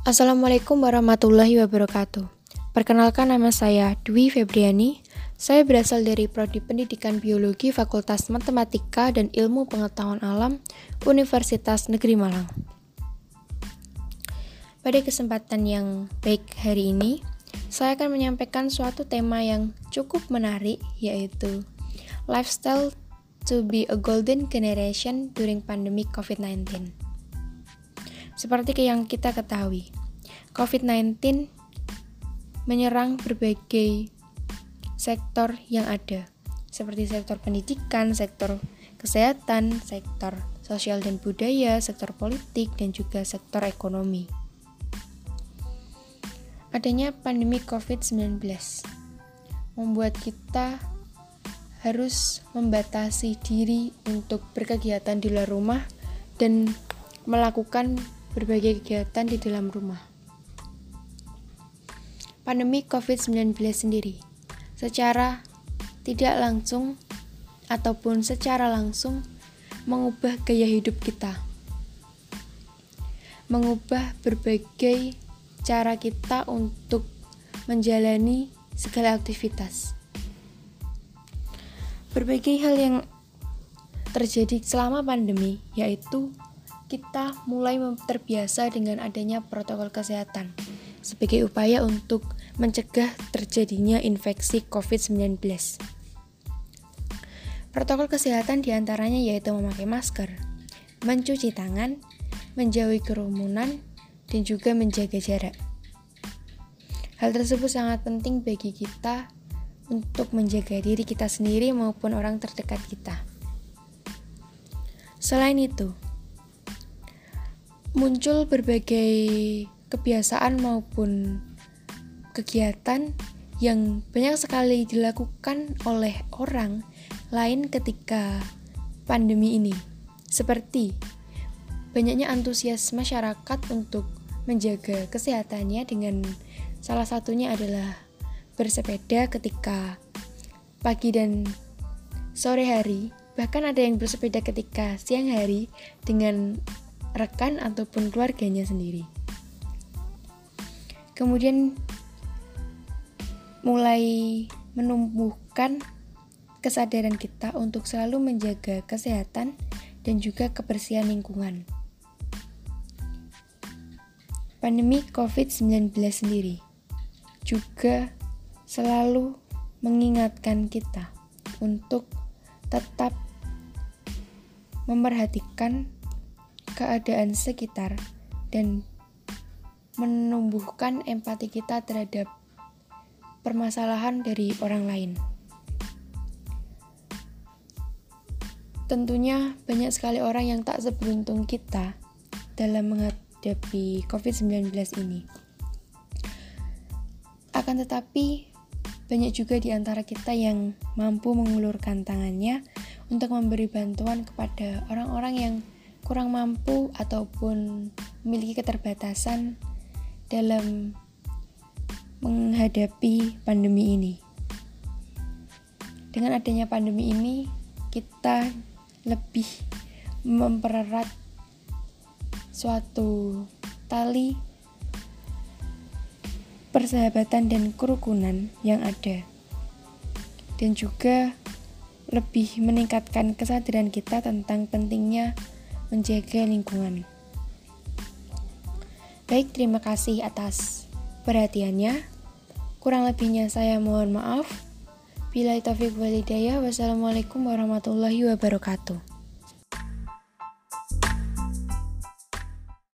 Assalamualaikum warahmatullahi wabarakatuh. Perkenalkan nama saya Dwi Febriani. Saya berasal dari Prodi Pendidikan Biologi Fakultas Matematika dan Ilmu Pengetahuan Alam Universitas Negeri Malang. Pada kesempatan yang baik hari ini, saya akan menyampaikan suatu tema yang cukup menarik yaitu lifestyle to be a golden generation during pandemic COVID-19. Seperti yang kita ketahui, COVID-19 menyerang berbagai sektor yang ada, seperti sektor pendidikan, sektor kesehatan, sektor sosial dan budaya, sektor politik, dan juga sektor ekonomi. Adanya pandemi COVID-19 membuat kita harus membatasi diri untuk berkegiatan di luar rumah dan melakukan berbagai kegiatan di dalam rumah pandemi COVID-19 sendiri secara tidak langsung ataupun secara langsung mengubah gaya hidup kita. Mengubah berbagai cara kita untuk menjalani segala aktivitas. Berbagai hal yang terjadi selama pandemi yaitu kita mulai terbiasa dengan adanya protokol kesehatan sebagai upaya untuk mencegah terjadinya infeksi COVID-19. Protokol kesehatan di antaranya yaitu memakai masker, mencuci tangan, menjauhi kerumunan, dan juga menjaga jarak. Hal tersebut sangat penting bagi kita untuk menjaga diri kita sendiri maupun orang terdekat kita. Selain itu, muncul berbagai kebiasaan maupun kegiatan yang banyak sekali dilakukan oleh orang lain ketika pandemi ini, seperti banyaknya antusias masyarakat untuk menjaga kesehatannya dengan salah satunya adalah bersepeda ketika pagi dan sore hari, bahkan ada yang bersepeda ketika siang hari dengan rekan ataupun keluarganya sendiri. Kemudian mulai menumbuhkan kesadaran kita untuk selalu menjaga kesehatan dan juga kebersihan lingkungan. Pandemi COVID-19 sendiri juga selalu mengingatkan kita untuk tetap memperhatikan keadaan sekitar dan menumbuhkan empati kita terhadap permasalahan dari orang lain. Tentunya banyak sekali orang yang tak seberuntung kita dalam menghadapi COVID-19 ini. Akan tetapi, banyak juga di antara kita yang mampu mengulurkan tangannya untuk memberi bantuan kepada orang-orang yang kurang mampu ataupun memiliki keterbatasan dalam menghadapi pandemi ini. Dengan adanya pandemi ini, kita lebih mempererat suatu tali persahabatan dan kerukunan yang ada. Dan juga lebih meningkatkan kesadaran kita tentang pentingnya menjaga lingkungan. Baik, terima kasih atas perhatiannya. Kurang lebihnya saya mohon maaf. Bila taufik walidayah, wassalamualaikum warahmatullahi wabarakatuh.